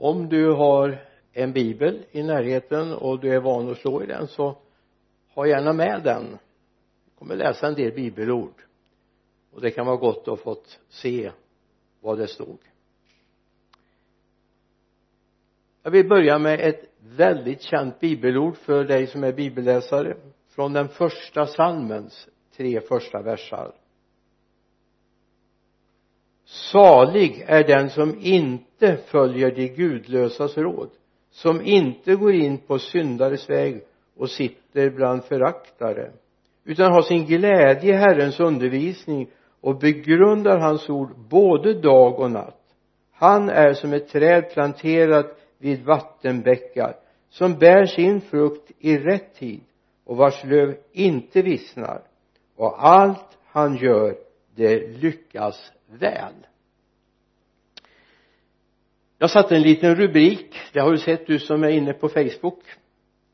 om du har en bibel i närheten och du är van att slå i den så ha gärna med den. Jag kommer läsa en del bibelord. Och det kan vara gott att ha fått se vad det stod. Jag vill börja med ett väldigt känt bibelord för dig som är bibelläsare. Från den första salmens tre första versar salig är den som inte följer de gudlösas råd som inte går in på syndares väg och sitter bland föraktare utan har sin glädje i Herrens undervisning och begrundar hans ord både dag och natt. Han är som ett träd planterat vid vattenbäckar som bär sin frukt i rätt tid och vars löv inte vissnar. Och allt han gör det lyckas väl. Jag satte en liten rubrik det har du sett du som är inne på facebook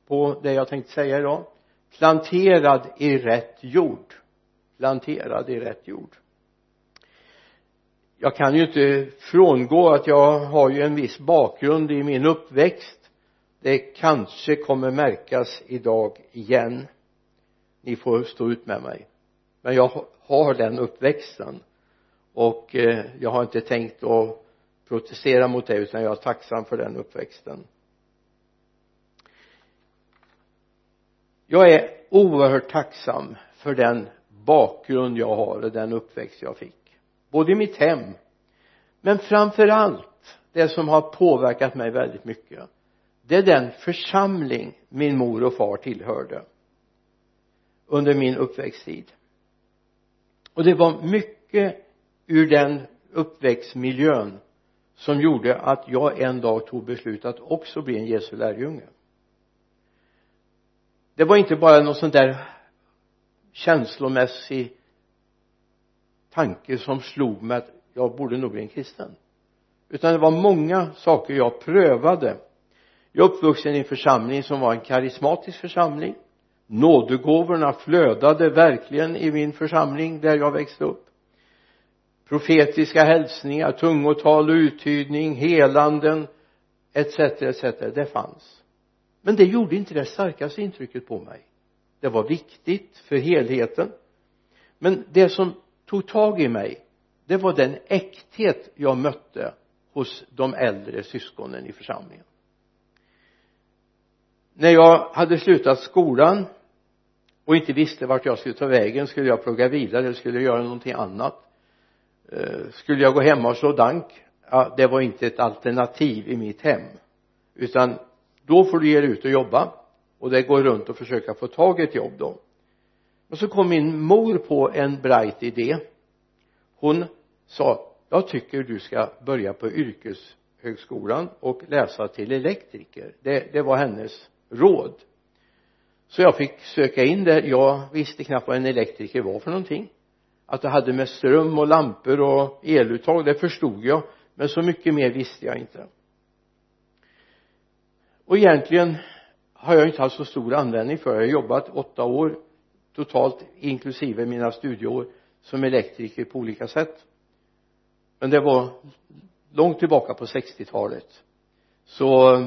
på det jag tänkte säga idag. Planterad i rätt jord. Planterad i rätt jord. Jag kan ju inte frångå att jag har ju en viss bakgrund i min uppväxt. Det kanske kommer märkas idag igen. Ni får stå ut med mig. Men jag har den uppväxten och eh, jag har inte tänkt att protestera mot det utan jag är tacksam för den uppväxten. Jag är oerhört tacksam för den bakgrund jag har och den uppväxt jag fick. Både i mitt hem men framför allt det som har påverkat mig väldigt mycket. Det är den församling min mor och far tillhörde under min uppväxttid. Och det var mycket ur den uppväxtmiljön som gjorde att jag en dag tog beslut att också bli en Jesu lärjunge. Det var inte bara någon sån där känslomässig tanke som slog mig att jag borde nog bli en kristen. Utan det var många saker jag prövade. Jag är uppvuxen i en församling som var en karismatisk församling. Nådegåvorna flödade verkligen i min församling där jag växte upp profetiska hälsningar, tungotal och uttydning, helanden etc etc det fanns. Men det gjorde inte det starkaste intrycket på mig. Det var viktigt för helheten. Men det som tog tag i mig det var den äkthet jag mötte hos de äldre syskonen i församlingen. När jag hade slutat skolan och inte visste vart jag skulle ta vägen skulle jag plugga vidare eller skulle jag göra någonting annat Eh, skulle jag gå hemma och slå dank? Ja, det var inte ett alternativ i mitt hem. Utan då får du ge dig ut och jobba. Och det går runt och försöka få tag i ett jobb då. Och så kom min mor på en bright idé. Hon sa jag tycker du ska börja på yrkeshögskolan och läsa till elektriker. Det, det var hennes råd. Så jag fick söka in där. Jag visste knappt vad en elektriker var för någonting att det hade med ström och lampor och eluttag det förstod jag men så mycket mer visste jag inte. Och egentligen har jag inte haft så stor användning för det. Jag har jobbat åtta år totalt inklusive mina studieår som elektriker på olika sätt. Men det var långt tillbaka på 60-talet så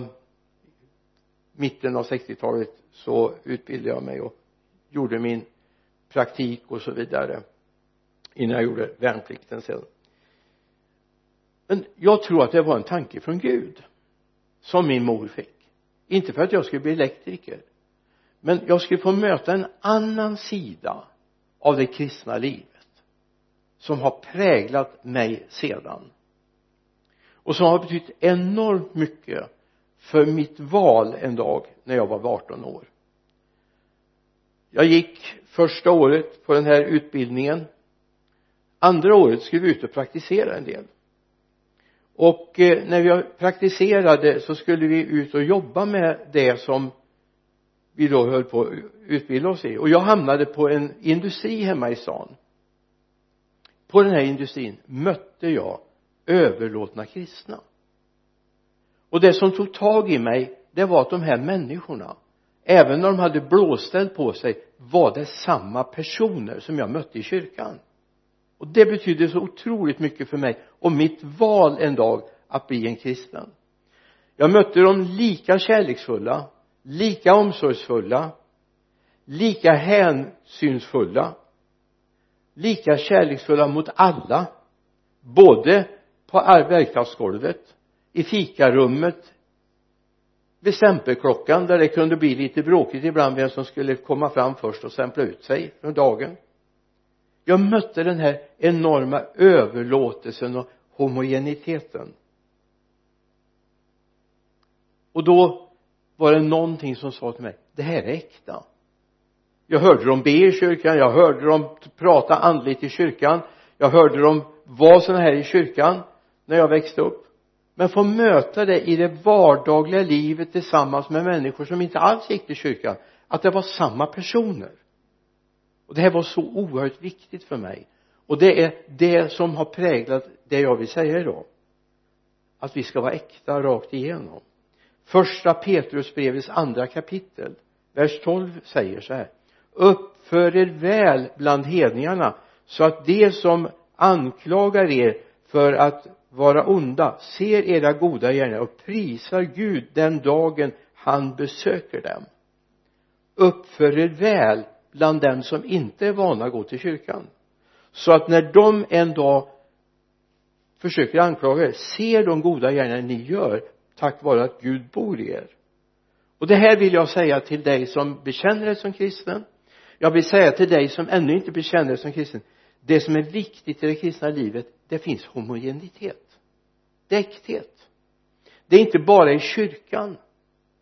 mitten av 60-talet så utbildade jag mig och gjorde min praktik och så vidare innan jag gjorde värnplikten sen. Men jag tror att det var en tanke från Gud som min mor fick. Inte för att jag skulle bli elektriker men jag skulle få möta en annan sida av det kristna livet som har präglat mig sedan. Och som har betytt enormt mycket för mitt val en dag när jag var 18 år. Jag gick första året på den här utbildningen andra året skulle vi ut och praktisera en del. Och eh, när vi praktiserade så skulle vi ut och jobba med det som vi då höll på att utbilda oss i. Och jag hamnade på en industri hemma i stan. På den här industrin mötte jag överlåtna kristna. Och det som tog tag i mig det var att de här människorna. Även när de hade blåställ på sig var det samma personer som jag mötte i kyrkan och det betydde så otroligt mycket för mig och mitt val en dag att bli en kristen. Jag mötte dem lika kärleksfulla lika omsorgsfulla lika hänsynsfulla lika kärleksfulla mot alla både på verkstadsgolvet i fikarummet vid stämpelklockan där det kunde bli lite bråkigt ibland vem som skulle komma fram först och stämpla ut sig för dagen jag mötte den här enorma överlåtelsen och homogeniteten. Och då var det någonting som sa till mig det här är äkta. Jag hörde dem be i kyrkan jag hörde dem prata andligt i kyrkan jag hörde dem vara sådana här i kyrkan när jag växte upp. Men få möta det i det vardagliga livet tillsammans med människor som inte alls gick till kyrkan att det var samma personer och det här var så oerhört viktigt för mig. Och det är det som har präglat det jag vill säga idag. Att vi ska vara äkta rakt igenom. Första Petrusbrevets andra kapitel vers 12 säger så här. Uppför er väl bland hedningarna så att de som anklagar er för att vara onda ser era goda gärningar och prisar Gud den dagen han besöker dem. Uppför er väl bland dem som inte är vana att gå till kyrkan. Så att när de en dag försöker anklaga er ser de goda gärningar ni gör tack vare att Gud bor i er. Och det här vill jag säga till dig som bekänner dig som kristen jag vill säga till dig som ännu inte bekänner dig som kristen det som är viktigt i det kristna livet det finns homogenitet det är äkthet det är inte bara i kyrkan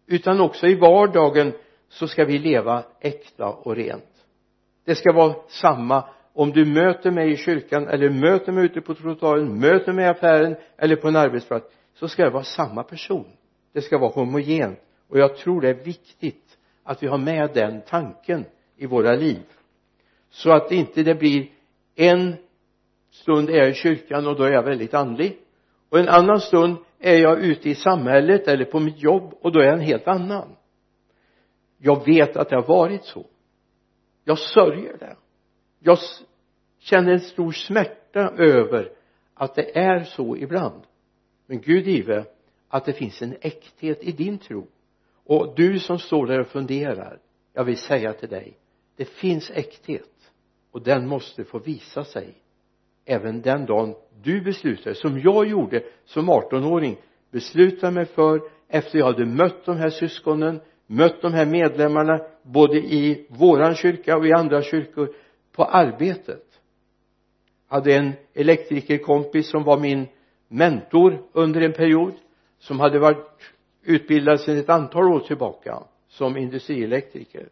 utan också i vardagen så ska vi leva äkta och rent. Det ska vara samma om du möter mig i kyrkan eller möter mig ute på trottoaren möter mig i affären eller på en arbetsplats så ska det vara samma person. Det ska vara homogent. Och jag tror det är viktigt att vi har med den tanken i våra liv. Så att inte det blir en stund är jag i kyrkan och då är jag väldigt andlig. Och en annan stund är jag ute i samhället eller på mitt jobb och då är jag en helt annan jag vet att det har varit så. Jag sörjer det. Jag känner en stor smärta över att det är så ibland. Men Gud give att det finns en äkthet i din tro. Och du som står där och funderar jag vill säga till dig det finns äkthet. Och den måste få visa sig även den dagen du beslutar. Som jag gjorde som 18-åring beslutade mig för efter jag hade mött de här syskonen mött de här medlemmarna både i våran kyrka och i andra kyrkor på arbetet. Hade en elektrikerkompis som var min mentor under en period som hade varit utbildad sedan ett antal år tillbaka som industrielektriker.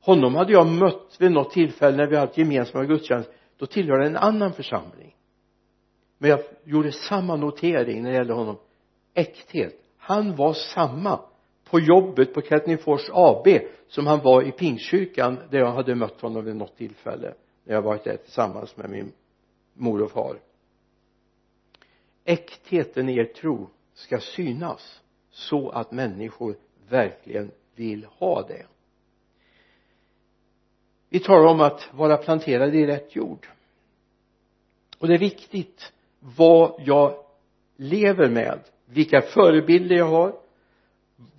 Honom hade jag mött vid något tillfälle när vi hade gemensamma gudstjänst. Då tillhörde en annan församling. Men jag gjorde samma notering när det gällde honom. Äkthet. Han var samma på jobbet på Kattningfors AB som han var i Pingstkyrkan där jag hade mött honom vid något tillfälle när jag varit där tillsammans med min mor och far. Äktheten i er tro ska synas så att människor verkligen vill ha det. Vi talar om att vara planterad i rätt jord. Och det är viktigt vad jag lever med vilka förebilder jag har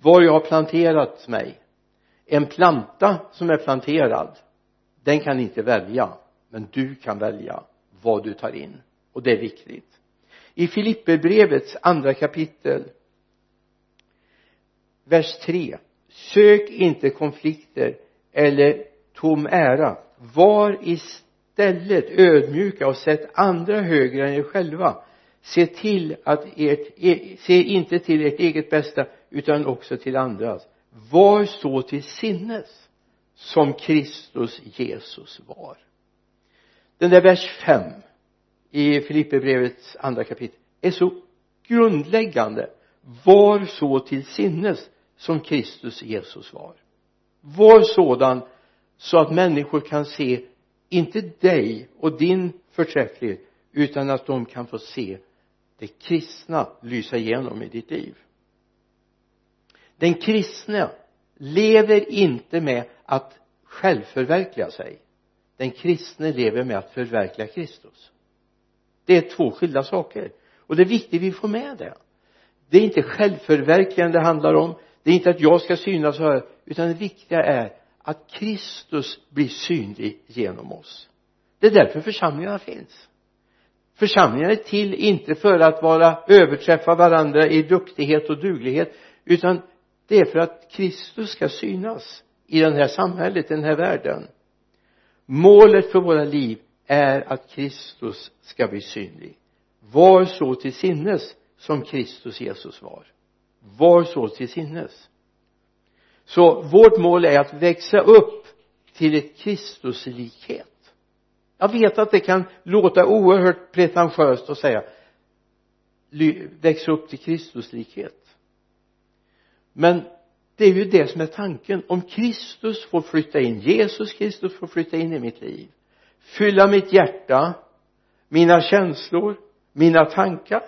var jag har planterat mig. En planta som är planterad den kan inte välja men du kan välja vad du tar in och det är viktigt. I Filipperbrevets andra kapitel vers 3 sök inte konflikter eller tom ära. Var istället ödmjuka och sätt andra högre än er själva se till att ert er, se inte till ert eget bästa utan också till andras. Var så till sinnes som Kristus Jesus var. Den där vers 5 i Filipperbrevets andra kapitel är så grundläggande. Var så till sinnes som Kristus Jesus var. Var sådan så att människor kan se inte dig och din förträfflighet utan att de kan få se det kristna lysa igenom i ditt liv. Den kristne lever inte med att självförverkliga sig. Den kristne lever med att förverkliga Kristus. Det är två skilda saker. Och det är viktigt att vi får med det. Det är inte självförverkligande det handlar om. Det är inte att jag ska synas och höra. Utan det viktiga är att Kristus blir synlig genom oss. Det är därför församlingarna finns. Församlingar är till inte för att vara överträffa varandra i duktighet och duglighet utan det är för att Kristus ska synas i det här samhället, i den här världen. Målet för våra liv är att Kristus ska bli synlig. Var så till sinnes som Kristus Jesus var. Var så till sinnes. Så vårt mål är att växa upp till ett Kristuslikhet jag vet att det kan låta oerhört pretentiöst att säga väx upp till Kristuslikhet. Men det är ju det som är tanken. Om Kristus får flytta in Jesus Kristus får flytta in i mitt liv fylla mitt hjärta mina känslor mina tankar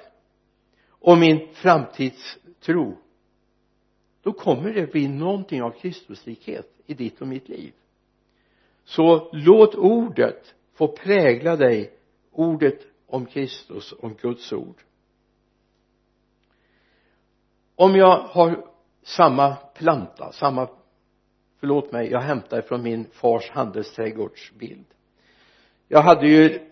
och min framtidstro då kommer det bli någonting av Kristuslikhet i ditt och mitt liv. Så låt ordet få prägla dig ordet om Kristus, om Guds ord. Om jag har samma planta, samma förlåt mig, jag hämtar från min fars handelsträdgårdsbild. Jag hade ju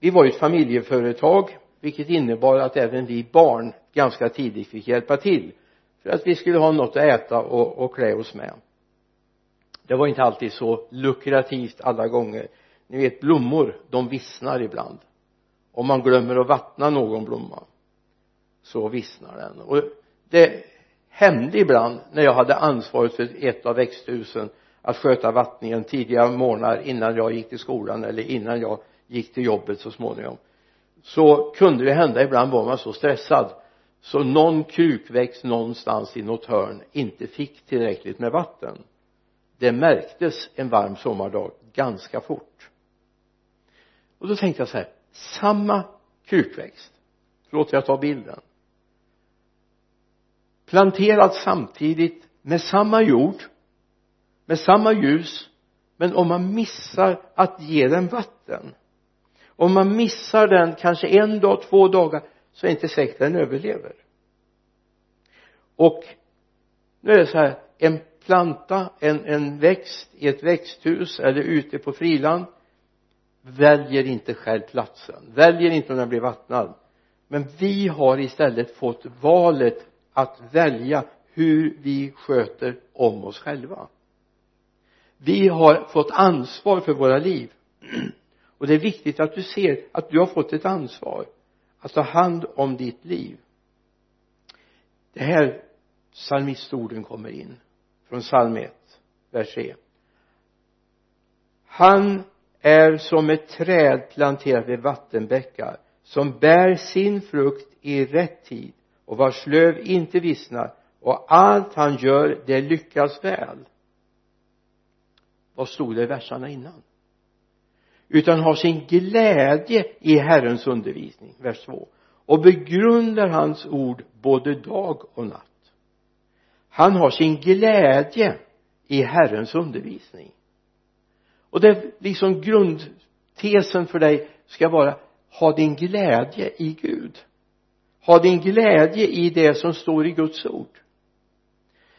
vi var ju ett familjeföretag vilket innebar att även vi barn ganska tidigt fick hjälpa till för att vi skulle ha något att äta och, och klä oss med. Det var inte alltid så lukrativt alla gånger ni vet blommor de vissnar ibland. Om man glömmer att vattna någon blomma så vissnar den. Och det hände ibland när jag hade ansvaret för ett av växthusen att sköta vattningen tidiga morgnar innan jag gick till skolan eller innan jag gick till jobbet så småningom. Så kunde det hända ibland var man så stressad så någon krukväxt någonstans i något hörn inte fick tillräckligt med vatten. Det märktes en varm sommardag ganska fort och då tänkte jag så här samma krukväxt förlåt jag tar bilden. Planterad samtidigt med samma jord med samma ljus men om man missar att ge den vatten om man missar den kanske en dag, två dagar så är det inte säkert att den överlever. Och nu är det så här en planta, en, en växt i ett växthus eller ute på friland väljer inte själv platsen. Väljer inte om den blir vattnad. Men vi har istället fått valet att välja hur vi sköter om oss själva. Vi har fått ansvar för våra liv. Och det är viktigt att du ser att du har fått ett ansvar att ta hand om ditt liv. Det här psalmistorden kommer in från psalm 1 vers 3 han är som ett träd planterat vid vattenbäckar som bär sin frukt i rätt tid och vars löv inte vissnar och allt han gör det lyckas väl. Vad stod det i verserna innan? Utan har sin glädje i Herrens undervisning vers 2 och begrundar hans ord både dag och natt. Han har sin glädje i Herrens undervisning och det är liksom grundtesen för dig ska vara ha din glädje i Gud. Ha din glädje i det som står i Guds ord.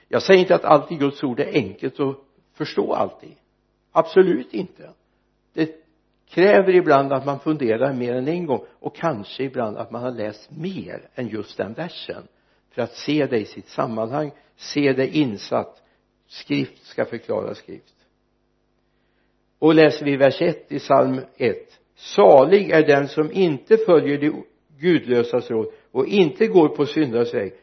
Jag säger inte att allt i Guds ord är enkelt att förstå alltid. Absolut inte. Det kräver ibland att man funderar mer än en gång och kanske ibland att man har läst mer än just den versen för att se det i sitt sammanhang se det insatt. Skrift ska förklara skrift och läser vi vers 1 i psalm 1 salig är den som inte följer de gudlösas råd och inte går på syndares väg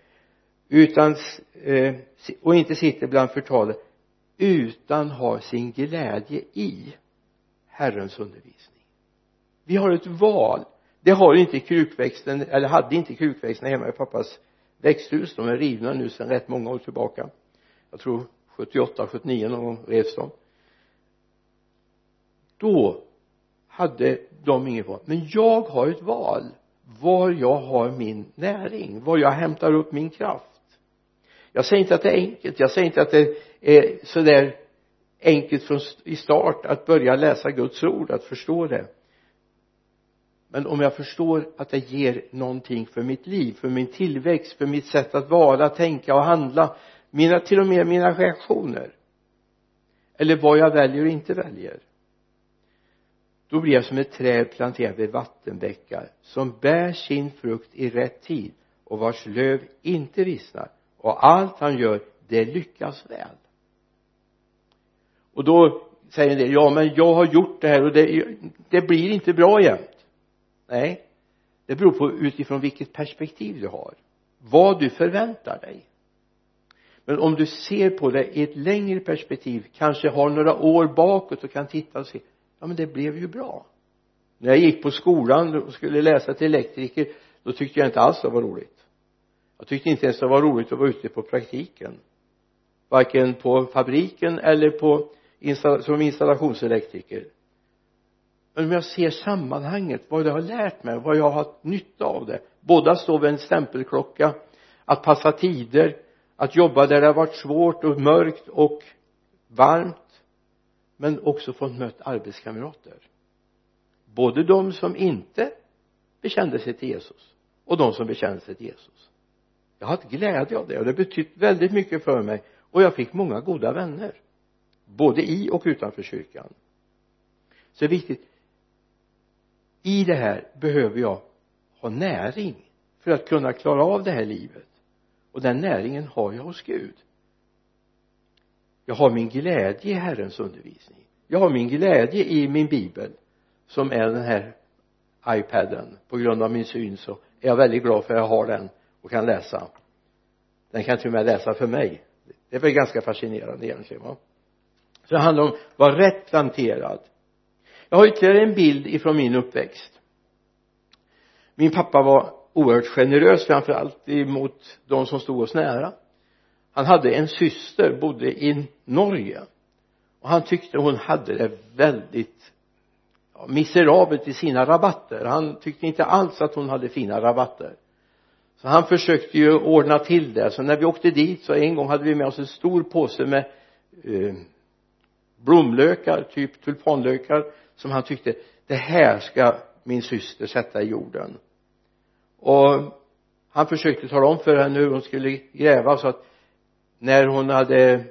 utan eh, och inte sitter bland förtalet utan har sin glädje i Herrens undervisning. Vi har ett val. Det har inte krukväxten eller hade inte krukväxterna hemma i pappas växthus. De är rivna nu sedan rätt många år tillbaka. Jag tror 78, 79 någon gång revs de då hade de inget val. Men jag har ett val. Var jag har min näring. Var jag hämtar upp min kraft. Jag säger inte att det är enkelt. Jag säger inte att det är sådär enkelt från i start att börja läsa Guds ord att förstå det. Men om jag förstår att det ger någonting för mitt liv, för min tillväxt, för mitt sätt att vara, tänka och handla mina, till och med mina reaktioner eller vad jag väljer och inte väljer då blir jag som ett träd planterat vid vattenbäckar som bär sin frukt i rätt tid och vars löv inte vissnar och allt han gör det lyckas väl. Och då säger en del ja men jag har gjort det här och det, det blir inte bra jämt. Nej det beror på utifrån vilket perspektiv du har vad du förväntar dig. Men om du ser på det i ett längre perspektiv kanske har några år bakåt och kan titta och se ja men det blev ju bra. När jag gick på skolan och skulle läsa till elektriker då tyckte jag inte alls det var roligt. Jag tyckte inte ens det var roligt att vara ute på praktiken. Varken på fabriken eller på som installationselektriker. Men om jag ser sammanhanget vad jag har lärt mig vad jag har haft nytta av det båda står vid en stämpelklocka att passa tider att jobba där det har varit svårt och mörkt och varmt men också fått mött arbetskamrater. Både de som inte bekände sig till Jesus och de som bekände sig till Jesus. Jag har haft glädje av det och det har betytt väldigt mycket för mig och jag fick många goda vänner både i och utanför kyrkan. Så det är viktigt. I det här behöver jag ha näring för att kunna klara av det här livet. Och den näringen har jag hos Gud jag har min glädje i Herrens undervisning. Jag har min glädje i min bibel som är den här iPaden. På grund av min syn så är jag väldigt glad för att jag har den och kan läsa. Den kan till och med läsa för mig. Det är väl ganska fascinerande egentligen va? Så det handlar om att vara rätt planterad. Jag har ytterligare en bild ifrån min uppväxt. Min pappa var oerhört generös framförallt emot de som stod oss nära han hade en syster, bodde i Norge. Och han tyckte hon hade det väldigt ja, miserabelt i sina rabatter. Han tyckte inte alls att hon hade fina rabatter. Så han försökte ju ordna till det. Så när vi åkte dit så en gång hade vi med oss en stor påse med eh, blomlökar, typ tulpanlökar som han tyckte det här ska min syster sätta i jorden. Och han försökte tala om för henne hur hon skulle gräva så att när hon hade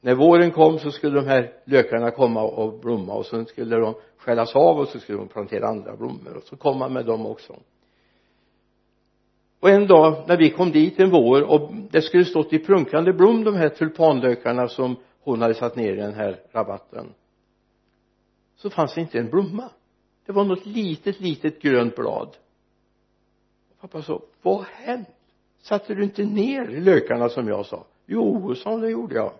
när våren kom så skulle de här lökarna komma och blomma och sen skulle de skällas av och så skulle de plantera andra blommor och så kom man med dem också. Och en dag när vi kom dit en vår och det skulle stått i prunkande blom de här tulpanlökarna som hon hade satt ner i den här rabatten så fanns det inte en blomma. Det var något litet litet grönt blad. Pappa sa vad har hänt? Satte du inte ner lökarna som jag sa? Jo sa hon det gjorde jag.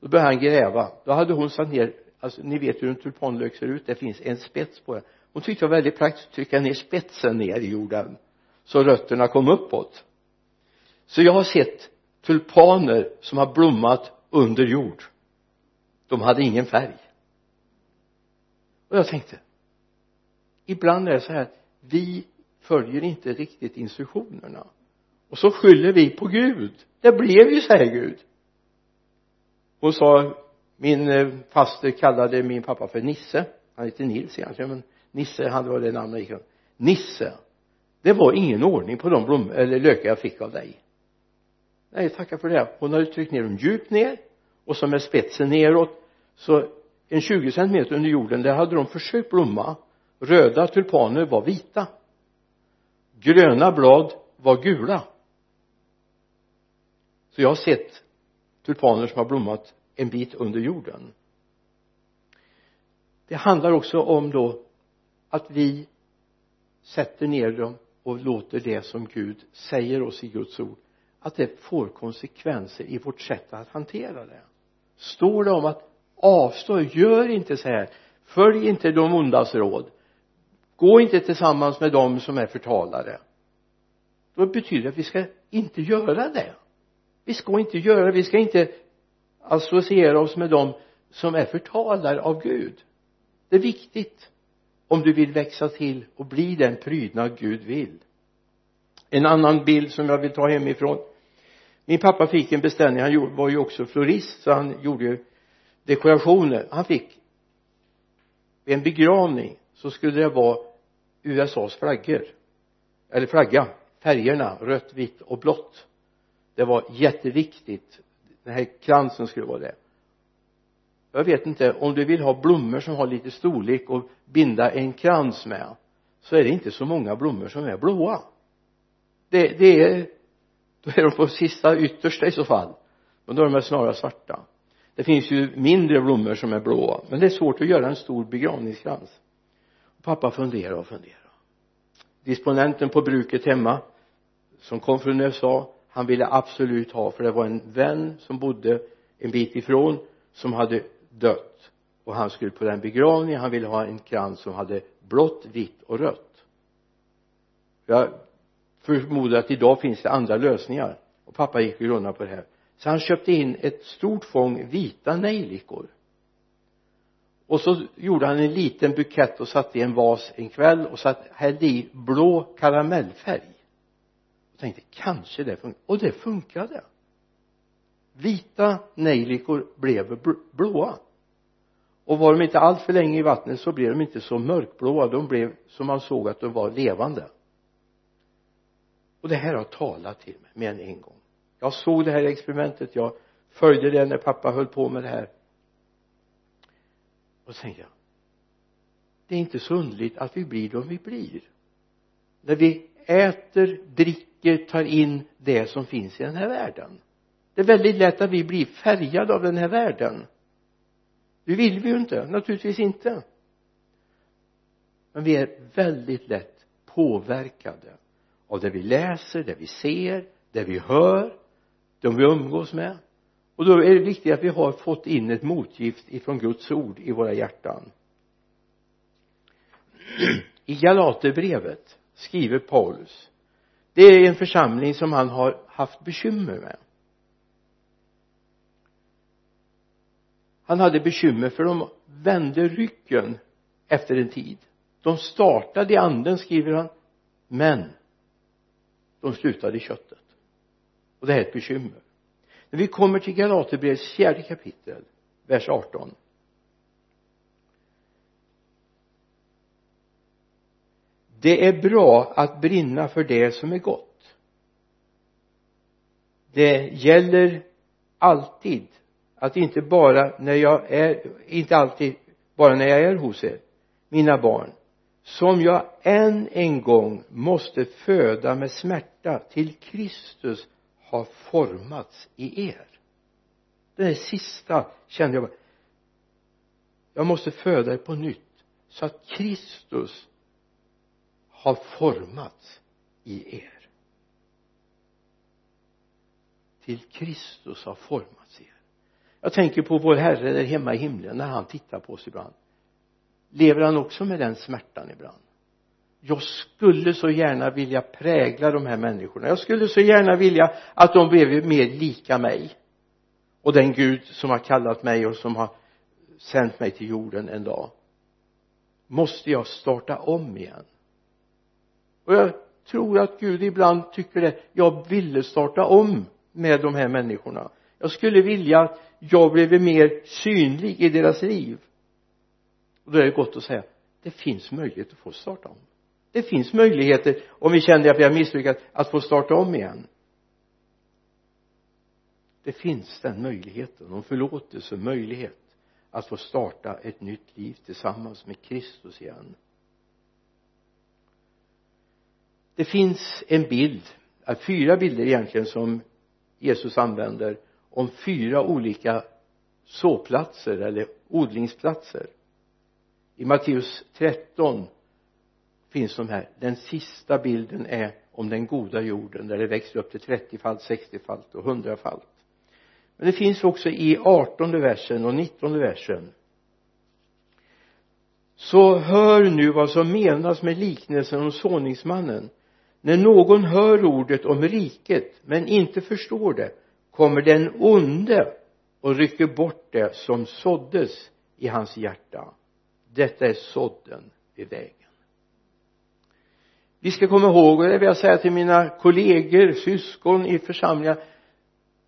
Då började han gräva. Då hade hon satt ner alltså ni vet hur en tulpanlök ser ut. Det finns en spets på den. Hon tyckte det var väldigt praktiskt att trycka ner spetsen ner i jorden så rötterna kom uppåt. Så jag har sett tulpaner som har blommat under jord. De hade ingen färg. Och jag tänkte ibland är det så här vi följer inte riktigt instruktionerna. Och så skyller vi på Gud det blev ju så här Gud. Hon sa min eh, faster kallade min pappa för Nisse. Han hette Nils egentligen men Nisse han var det namnet gick Nisse. Det var ingen ordning på de blommor eller lökar jag fick av dig. Nej tacka för det. Hon hade tryckt ner dem djupt ner och så med spetsen neråt. Så en 20 centimeter under jorden där hade de försökt blomma. Röda tulpaner var vita. Gröna blad var gula så jag har sett tulpaner som har blommat en bit under jorden. Det handlar också om då att vi sätter ner dem och låter det som Gud säger oss i Guds ord att det får konsekvenser i vårt sätt att hantera det. Står det om att avstå, gör inte så här följ inte de ondas råd gå inte tillsammans med dem som är förtalare då betyder det att vi ska inte göra det vi ska inte göra det. Vi ska inte associera oss med dem som är förtalare av Gud. Det är viktigt om du vill växa till och bli den prydnad Gud vill. En annan bild som jag vill ta hemifrån. Min pappa fick en beställning. Han var ju också florist så han gjorde ju dekorationer. Han fick vid en begravning. Så skulle det vara USAs flaggor. Eller flagga. Färgerna. Rött, vitt och blått det var jätteviktigt. Den här kransen skulle vara det. Jag vet inte om du vill ha blommor som har lite storlek och binda en krans med så är det inte så många blommor som är blåa. Det, det är då är de på sista yttersta i så fall. Men då är de snarare svarta. Det finns ju mindre blommor som är blåa men det är svårt att göra en stor begravningskrans. Pappa funderar och funderar. Disponenten på bruket hemma som kom från USA han ville absolut ha för det var en vän som bodde en bit ifrån som hade dött. Och han skulle på den begravningen han ville ha en krans som hade blått, vitt och rött. Jag förmodar att idag finns det andra lösningar. Och pappa gick och grunnade på det här. Så han köpte in ett stort fång vita nejlikor. Och så gjorde han en liten bukett och satte i en vas en kväll och satt, hällde i blå karamellfärg tänkte kanske det funkar. Och det funkade. Vita nejlikor blev blåa. Och var de inte allt för länge i vattnet så blev de inte så mörkblåa. De blev som man såg att de var levande. Och det här har talat till mig mer än en gång. Jag såg det här experimentet. Jag följde det när pappa höll på med det här. Och så tänkte jag det är inte så underligt att vi blir de vi blir. När vi äter, dricker, tar in det som finns i den här världen. Det är väldigt lätt att vi blir färgade av den här världen. Det vill vi ju inte, naturligtvis inte. Men vi är väldigt lätt påverkade av det vi läser, det vi ser, det vi hör de vi umgås med. Och då är det viktigt att vi har fått in ett motgift ifrån Guds ord i våra hjärtan. I Galaterbrevet skriver Paulus det är en församling som han har haft bekymmer med. Han hade bekymmer för de vände ryggen efter en tid. De startade i anden skriver han men de slutade i köttet. Och det här är ett bekymmer. När vi kommer till Galaterbrevets fjärde kapitel vers 18 det är bra att brinna för det som är gott. Det gäller alltid att inte bara när jag är inte alltid bara när jag är hos er mina barn som jag än en gång måste föda med smärta till Kristus har formats i er. Det där sista kände jag bara. Jag måste föda er på nytt så att Kristus har formats i er. Till Kristus har formats i er. Jag tänker på vår Herre där hemma i himlen när han tittar på oss ibland. Lever han också med den smärtan ibland? Jag skulle så gärna vilja prägla de här människorna. Jag skulle så gärna vilja att de blev mer lika mig och den Gud som har kallat mig och som har sänt mig till jorden en dag. Måste jag starta om igen? Och jag tror att Gud ibland tycker det. Jag ville starta om med de här människorna. Jag skulle vilja att jag blev mer synlig i deras liv. Och då är det gott att säga det finns möjlighet att få starta om. Det finns möjligheter om vi känner att vi har misslyckats att få starta om igen. Det finns den möjligheten om förlåtelse möjlighet att få starta ett nytt liv tillsammans med Kristus igen. Det finns en bild fyra bilder egentligen som Jesus använder om fyra olika såplatser eller odlingsplatser. I Matteus 13 finns de här. Den sista bilden är om den goda jorden där det växer upp till 30-falt, 60-falt och 100-falt men det finns också i 18 versen och 19 versen. Så hör nu vad som menas med liknelsen om såningsmannen när någon hör ordet om riket men inte förstår det kommer den onde och rycker bort det som såddes i hans hjärta. Detta är sådden vid vägen. Vi ska komma ihåg och det vill jag säga till mina kollegor, syskon i församlingar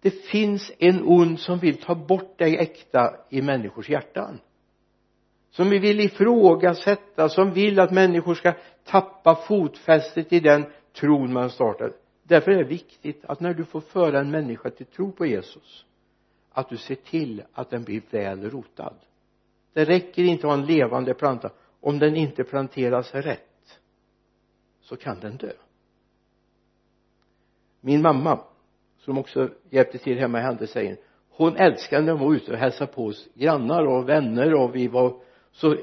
det finns en ond som vill ta bort det äkta i människors hjärtan. Som vill ifrågasätta, som vill att människor ska tappa fotfästet i den tron man startar. Därför är det viktigt att när du får föra en människa till tro på Jesus att du ser till att den blir väl rotad. Det räcker inte att ha en levande planta. Om den inte planteras rätt så kan den dö. Min mamma som också hjälpte till hemma i Handelsängen hon älskade när hon var ute och hälsade på hos grannar och vänner och vi var så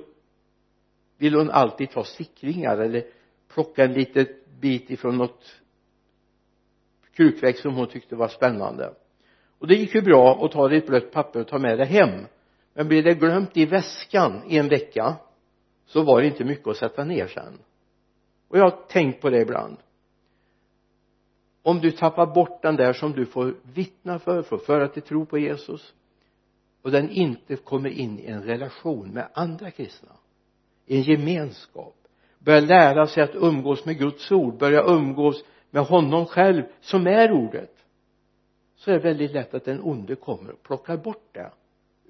ville hon alltid ta sticklingar eller plocka en liten bit ifrån något krukväxt som hon tyckte var spännande. Och det gick ju bra att ta det i ett blött papper och ta med det hem. Men blev det glömt i väskan i en vecka så var det inte mycket att sätta ner sen. Och jag har tänkt på det ibland. Om du tappar bort den där som du får vittna för, får föra till tro på Jesus och den inte kommer in i en relation med andra kristna i en gemenskap börja lära sig att umgås med Guds ord börja umgås med honom själv som är ordet så är det väldigt lätt att den onde kommer och plockar bort det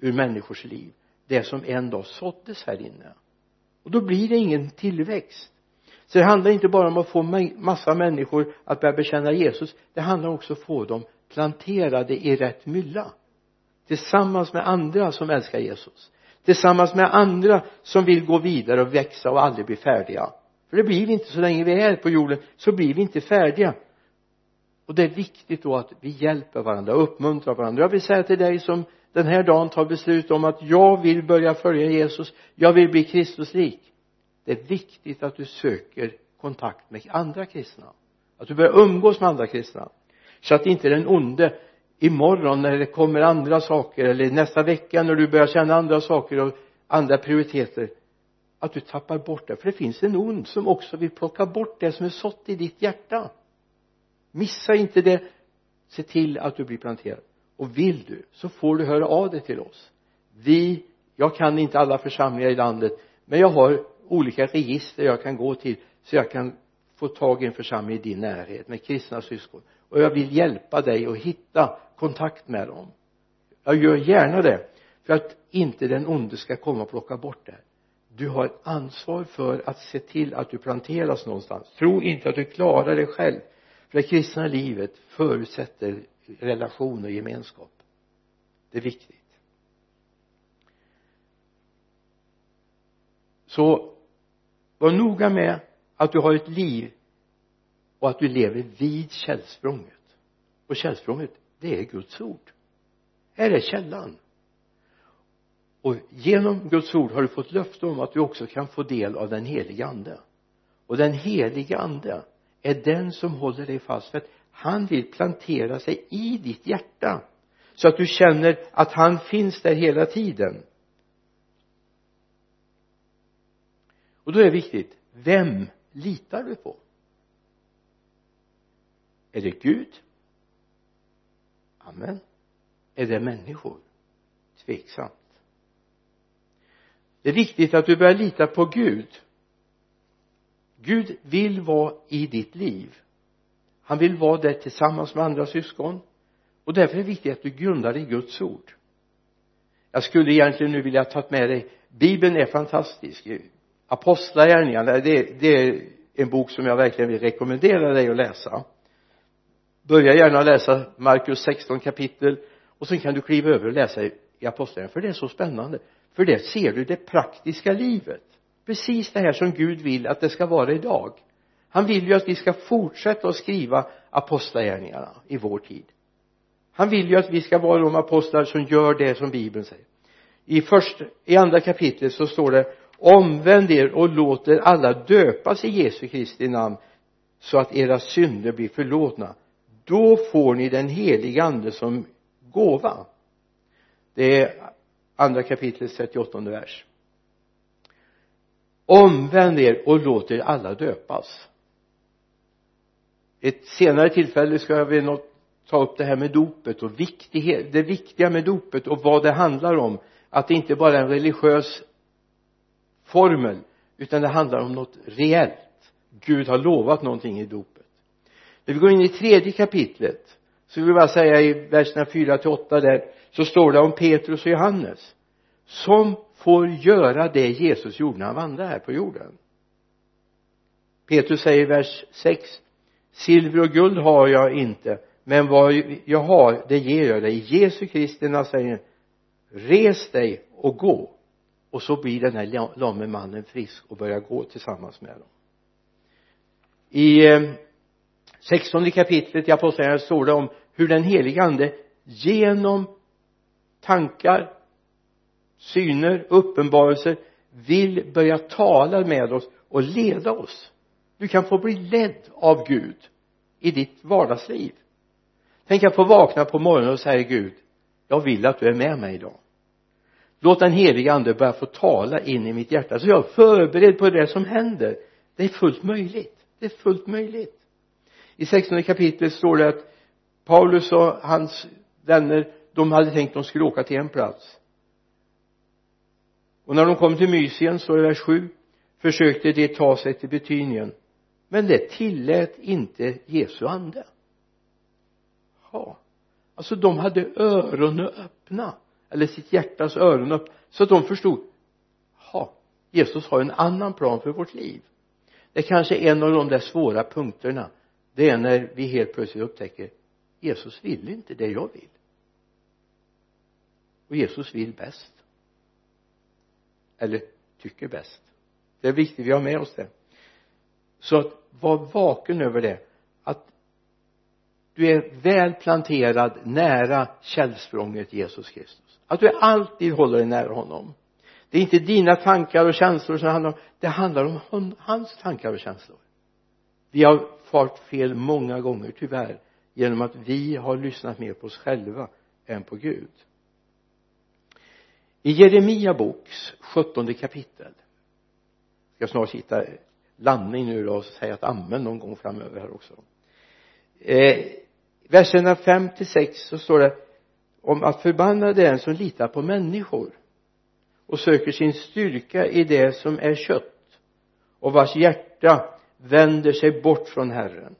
ur människors liv det som en dag såddes här inne. Och då blir det ingen tillväxt. Så det handlar inte bara om att få massa människor att börja bekänna Jesus det handlar också om att få dem planterade i rätt mylla tillsammans med andra som älskar Jesus tillsammans med andra som vill gå vidare och växa och aldrig bli färdiga. För det blir vi inte så länge vi är på jorden så blir vi inte färdiga. Och det är viktigt då att vi hjälper varandra uppmuntrar varandra. Jag vill säga till dig som den här dagen tar beslut om att jag vill börja följa Jesus jag vill bli Kristuslik det är viktigt att du söker kontakt med andra kristna. Att du börjar umgås med andra kristna. Så att inte den onde imorgon när det kommer andra saker eller nästa vecka när du börjar känna andra saker och andra prioriteter att du tappar bort det. För det finns en ond som också vill plocka bort det som är sått i ditt hjärta. Missa inte det. Se till att du blir planterad. Och vill du så får du höra av dig till oss. Vi jag kan inte alla församlingar i landet men jag har olika register jag kan gå till så jag kan få tag i en församling i din närhet med kristna syskon och jag vill hjälpa dig att hitta kontakt med dem. Jag gör gärna det för att inte den onde ska komma och plocka bort det. Du har ett ansvar för att se till att du planteras någonstans. Tro inte att du klarar det själv för det kristna livet förutsätter relation och gemenskap. Det är viktigt. Så var noga med att du har ett liv och att du lever vid källsprånget. Och källsprånget det är Guds ord. Här är källan. Och genom Guds ord har du fått löfte om att du också kan få del av den heliga ande. Och den heliga ande är den som håller dig fast för att han vill plantera sig i ditt hjärta så att du känner att han finns där hela tiden. Och då är det viktigt vem litar du på? Är det Gud? Amen. Är det människor? Tveksamt. Det är viktigt att du börjar lita på Gud. Gud vill vara i ditt liv. Han vill vara där tillsammans med andra syskon. Och därför är det viktigt att du grundar i Guds ord. Jag skulle egentligen nu vilja ta med dig bibeln är fantastisk. Apostlagärningarna det, det är en bok som jag verkligen vill rekommendera dig att läsa börja gärna läsa Markus 16 kapitel och sen kan du kliva över och läsa i apostlagärningarna för det är så spännande. För det ser du det praktiska livet. Precis det här som Gud vill att det ska vara idag. Han vill ju att vi ska fortsätta att skriva apostlagärningarna i vår tid. Han vill ju att vi ska vara de apostlar som gör det som bibeln säger. I först, i andra kapitlet så står det omvänd er och låt er alla döpas i Jesu Kristi namn så att era synder blir förlåtna då får ni den heliga ande som gåva. Det är andra kapitlet 38 vers. Omvänd er och låt er alla döpas. Ett senare tillfälle ska vi nog ta upp det här med dopet och viktighet, det viktiga med dopet och vad det handlar om. Att det inte bara är en religiös formel utan det handlar om något reellt. Gud har lovat någonting i dopet när vi går in i tredje kapitlet så vill jag bara säga i verserna 4 till 8 där så står det om Petrus och Johannes som får göra det Jesus gjorde när han vandrade här på jorden. Petrus säger i vers 6 silver och guld har jag inte men vad jag har det ger jag dig. Jesu Kristi säger res dig och gå. Och så blir den här lame mannen frisk och börjar gå tillsammans med dem. I eh, eh, sextonde kapitlet i apostlagärningarna står det om hur den helige ande genom tankar syner, uppenbarelser vill börja tala med oss och leda oss. Du kan få bli ledd av Gud i ditt vardagsliv. Tänk att få vakna på morgonen och säga Gud jag vill att du är med mig idag. Låt den heliga ande börja få tala in i mitt hjärta. Så jag är förberedd på det som händer. Det är fullt möjligt. Det är fullt möjligt i 16 kapitlet står det att Paulus och hans vänner de hade tänkt att de skulle åka till en plats. Och när de kom till Mysien står det i vers 7 försökte de ta sig till Betynien. Men det tillät inte Jesu ande. Ja alltså de hade öronen öppna eller sitt hjärtas öron upp så att de förstod ja Jesus har en annan plan för vårt liv. Det kanske är en av de där svåra punkterna det är när vi helt plötsligt upptäcker Jesus vill inte det jag vill. Och Jesus vill bäst. Eller tycker bäst. Det är viktigt vi har med oss det. Så att var vaken över det. Att du är väl planterad nära källsprånget Jesus Kristus. Att du alltid håller dig nära honom. Det är inte dina tankar och känslor som det handlar om det handlar om hans tankar och känslor vi har fart fel många gånger tyvärr genom att vi har lyssnat mer på oss själva än på Gud. I Jeremia boks sjuttonde kapitel jag ska snart hitta landning nu då och säga att amen någon gång framöver här också. Eh, verserna 5 till 6 så står det om att förbanna den som litar på människor och söker sin styrka i det som är kött och vars hjärta vänder sig bort från Herren.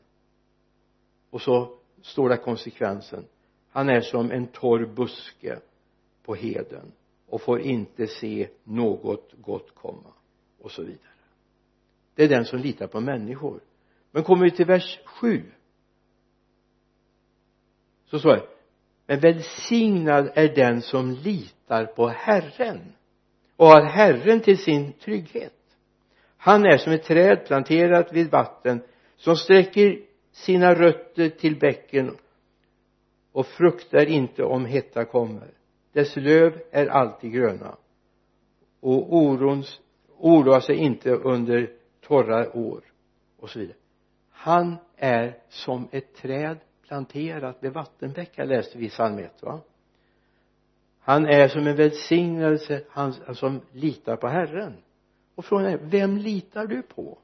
Och så står det konsekvensen. Han är som en torr buske på heden och får inte se något gott komma och så vidare. Det är den som litar på människor. Men kommer vi till vers 7 så står det men välsignad är den som litar på Herren och har Herren till sin trygghet han är som ett träd planterat vid vatten som sträcker sina rötter till bäcken och fruktar inte om hetta kommer. Dess löv är alltid gröna och orons, oroar sig inte under torra år och så vidare. Han är som ett träd planterat vid vattenbäckar läste vi i psalm 1 va? Han är som en välsignelse han som litar på Herren och frågan är vem litar du på?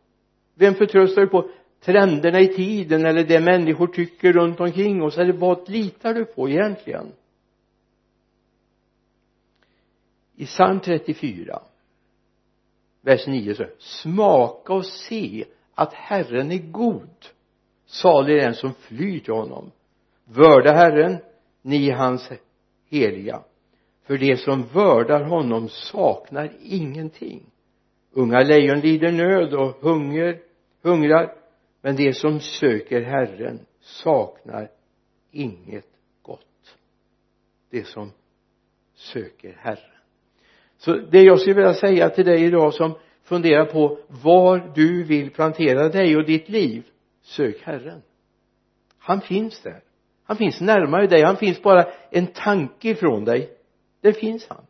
Vem förtröstar du på? Trenderna i tiden eller det människor tycker runt omkring oss? Eller vad litar du på egentligen? I psalm 34 vers 9 så smaka och se att Herren är god. Salig är den som flyr till honom. Vörda Herren ni hans heliga. För det som vördar honom saknar ingenting unga lejon lider nöd och hunger hungrar men det som söker Herren saknar inget gott. Det som söker Herren. Så det jag skulle vilja säga till dig idag som funderar på var du vill plantera dig och ditt liv sök Herren. Han finns där. Han finns närmare dig. Han finns bara en tanke ifrån dig. Där finns han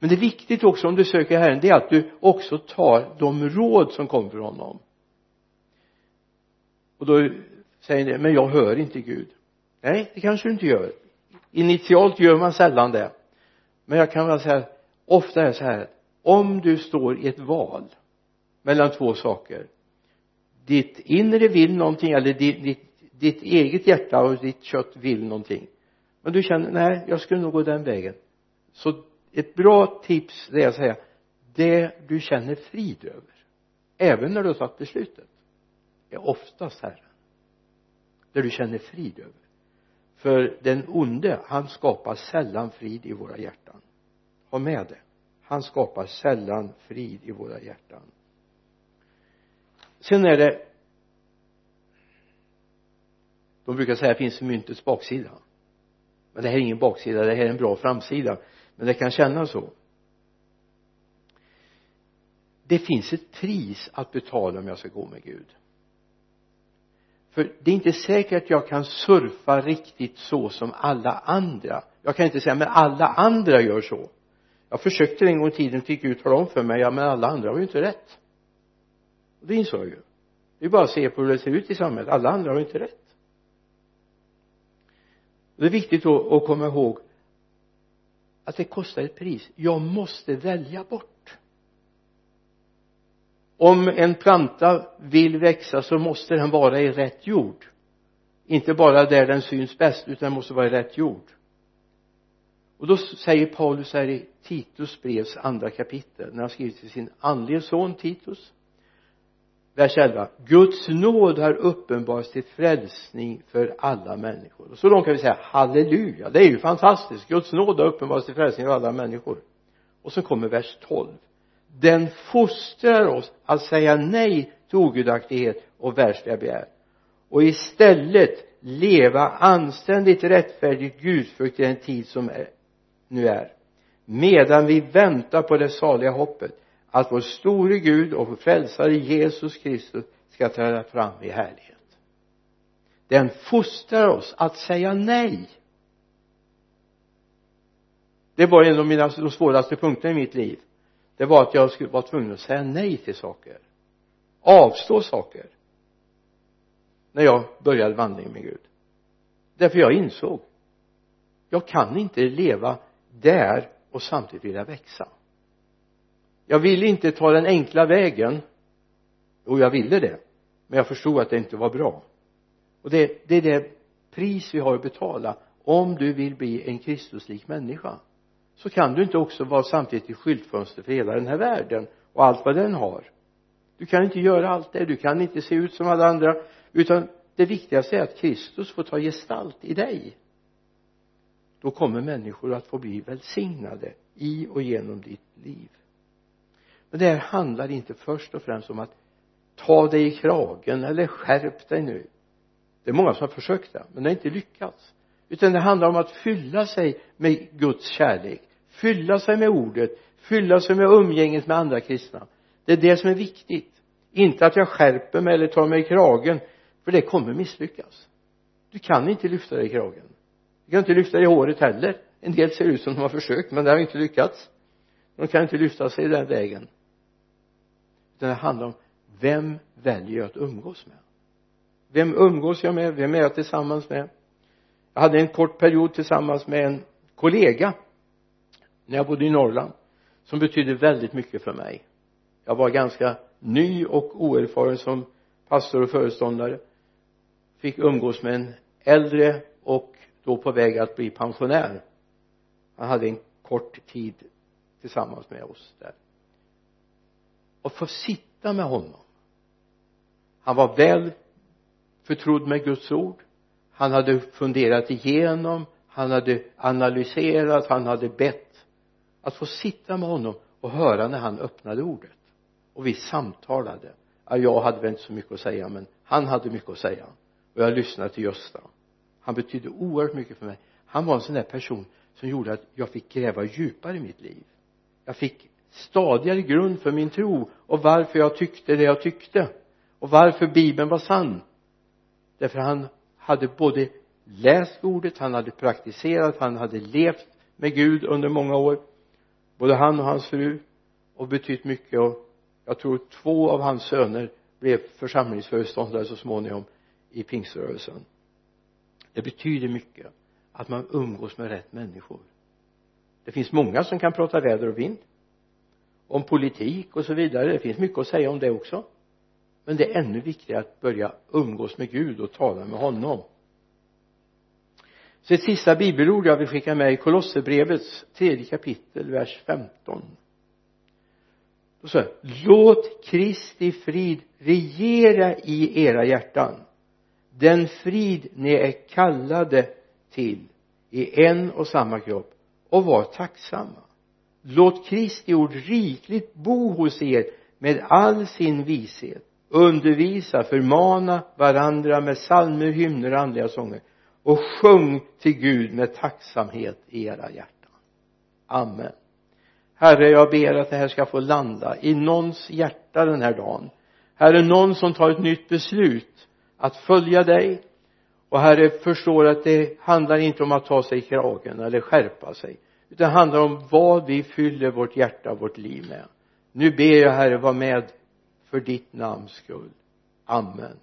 men det är viktigt också om du söker Herren det är att du också tar de råd som kommer från honom. Och då säger ni men jag hör inte Gud. Nej det kanske du inte gör. Initialt gör man sällan det. Men jag kan väl säga ofta är det så här om du står i ett val mellan två saker ditt inre vill någonting eller ditt, ditt, ditt eget hjärta och ditt kött vill någonting men du känner nej jag skulle nog gå den vägen så ett bra tips det är att säga det du känner frid över även när du har tagit beslutet är oftast Herren. Det du känner frid över. För den onde han skapar sällan frid i våra hjärtan. Ha med det. Han skapar sällan frid i våra hjärtan. Sen är det de brukar säga att det finns myntets baksida. Men det här är ingen baksida det här är en bra framsida men det kan kännas så. Det finns ett pris att betala om jag ska gå med Gud. För det är inte säkert att jag kan surfa riktigt så som alla andra. Jag kan inte säga men alla andra gör så. Jag försökte en gång i tiden fick Gud tala om för mig ja men alla andra har ju inte rätt. Och det insåg jag ju. Det är bara att se på hur det ser ut i samhället. Alla andra har ju inte rätt. Det är viktigt då att komma ihåg att det kostar ett pris. Jag måste välja bort. Om en planta vill växa så måste den vara i rätt jord. Inte bara där den syns bäst utan den måste vara i rätt jord. Och då säger Paulus här i Titus brevs andra kapitel när han skriver till sin andlige son Titus vers 11 Guds nåd har uppenbarats till frälsning för alla människor. Och så långt kan vi säga halleluja det är ju fantastiskt. Guds nåd har uppenbarats till frälsning för alla människor. Och så kommer vers 12 den fostrar oss att säga nej till ogudaktighet och världsliga begär. Och istället leva anständigt rättfärdigt gudfrukt i den tid som är, nu är. Medan vi väntar på det saliga hoppet att vår store Gud och vår frälsare Jesus Kristus ska träda fram i härlighet. Den fostrar oss att säga nej. Det var en av mina de svåraste punkterna i mitt liv. Det var att jag skulle vara tvungen att säga nej till saker. Avstå saker. När jag började vandringen med Gud. Därför jag insåg jag kan inte leva där och samtidigt vilja växa jag ville inte ta den enkla vägen. Och jag ville det. Men jag förstod att det inte var bra. Och det, det är det pris vi har att betala. Om du vill bli en Kristuslik människa så kan du inte också vara samtidigt i skyltfönster för hela den här världen och allt vad den har. Du kan inte göra allt det. Du kan inte se ut som alla andra. Utan det viktigaste är att Kristus får ta gestalt i dig. Då kommer människor att få bli välsignade i och genom ditt liv men det här handlar inte först och främst om att ta dig i kragen eller skärp dig nu. Det är många som har försökt det men det har inte lyckats. Utan det handlar om att fylla sig med Guds kärlek fylla sig med ordet fylla sig med umgänget med andra kristna. Det är det som är viktigt. Inte att jag skärper mig eller tar mig i kragen för det kommer misslyckas. Du kan inte lyfta dig i kragen. Du kan inte lyfta dig i håret heller. En del ser ut som de har försökt men det har inte lyckats. De kan inte lyfta sig den vägen utan det handlar om vem väljer jag att umgås med? Vem umgås jag med? Vem är jag tillsammans med? Jag hade en kort period tillsammans med en kollega när jag bodde i Norrland som betydde väldigt mycket för mig. Jag var ganska ny och oerfaren som pastor och föreståndare. Fick umgås med en äldre och då på väg att bli pensionär. Han hade en kort tid tillsammans med oss där och få sitta med honom. Han var väl förtrodd med Guds ord. Han hade funderat igenom han hade analyserat han hade bett. Att få sitta med honom och höra när han öppnade ordet. Och vi samtalade. Ja, jag hade väl inte så mycket att säga men han hade mycket att säga. Och jag lyssnade till Gösta. Han betydde oerhört mycket för mig. Han var en sån där person som gjorde att jag fick gräva djupare i mitt liv. Jag fick stadigare grund för min tro och varför jag tyckte det jag tyckte och varför bibeln var sann. Därför han hade både läst ordet, han hade praktiserat, han hade levt med Gud under många år. Både han och hans fru och betytt mycket och jag tror två av hans söner blev församlingsföreståndare så småningom i pingströrelsen. Det betyder mycket att man umgås med rätt människor. Det finns många som kan prata väder och vind om politik och så vidare. Det finns mycket att säga om det också. Men det är ännu viktigare att börja umgås med Gud och tala med honom. Så ett sista bibelord jag vill skicka med i Kolosserbrevets tredje kapitel vers 15 då står låt Kristi frid regera i era hjärtan. Den frid ni är kallade till i en och samma kropp och var tacksamma låt Kristi ord rikligt bo hos er med all sin vishet. Undervisa, förmana varandra med psalmer, hymner och andliga sånger. Och sjung till Gud med tacksamhet i era hjärtan. Amen. Herre jag ber att det här ska få landa i någons hjärta den här dagen. Herre någon som tar ett nytt beslut att följa dig. Och herre förstår att det handlar inte om att ta sig i kragen eller skärpa sig utan det handlar om vad vi fyller vårt hjärta och vårt liv med. Nu ber jag herre var med för ditt namns skull. Amen.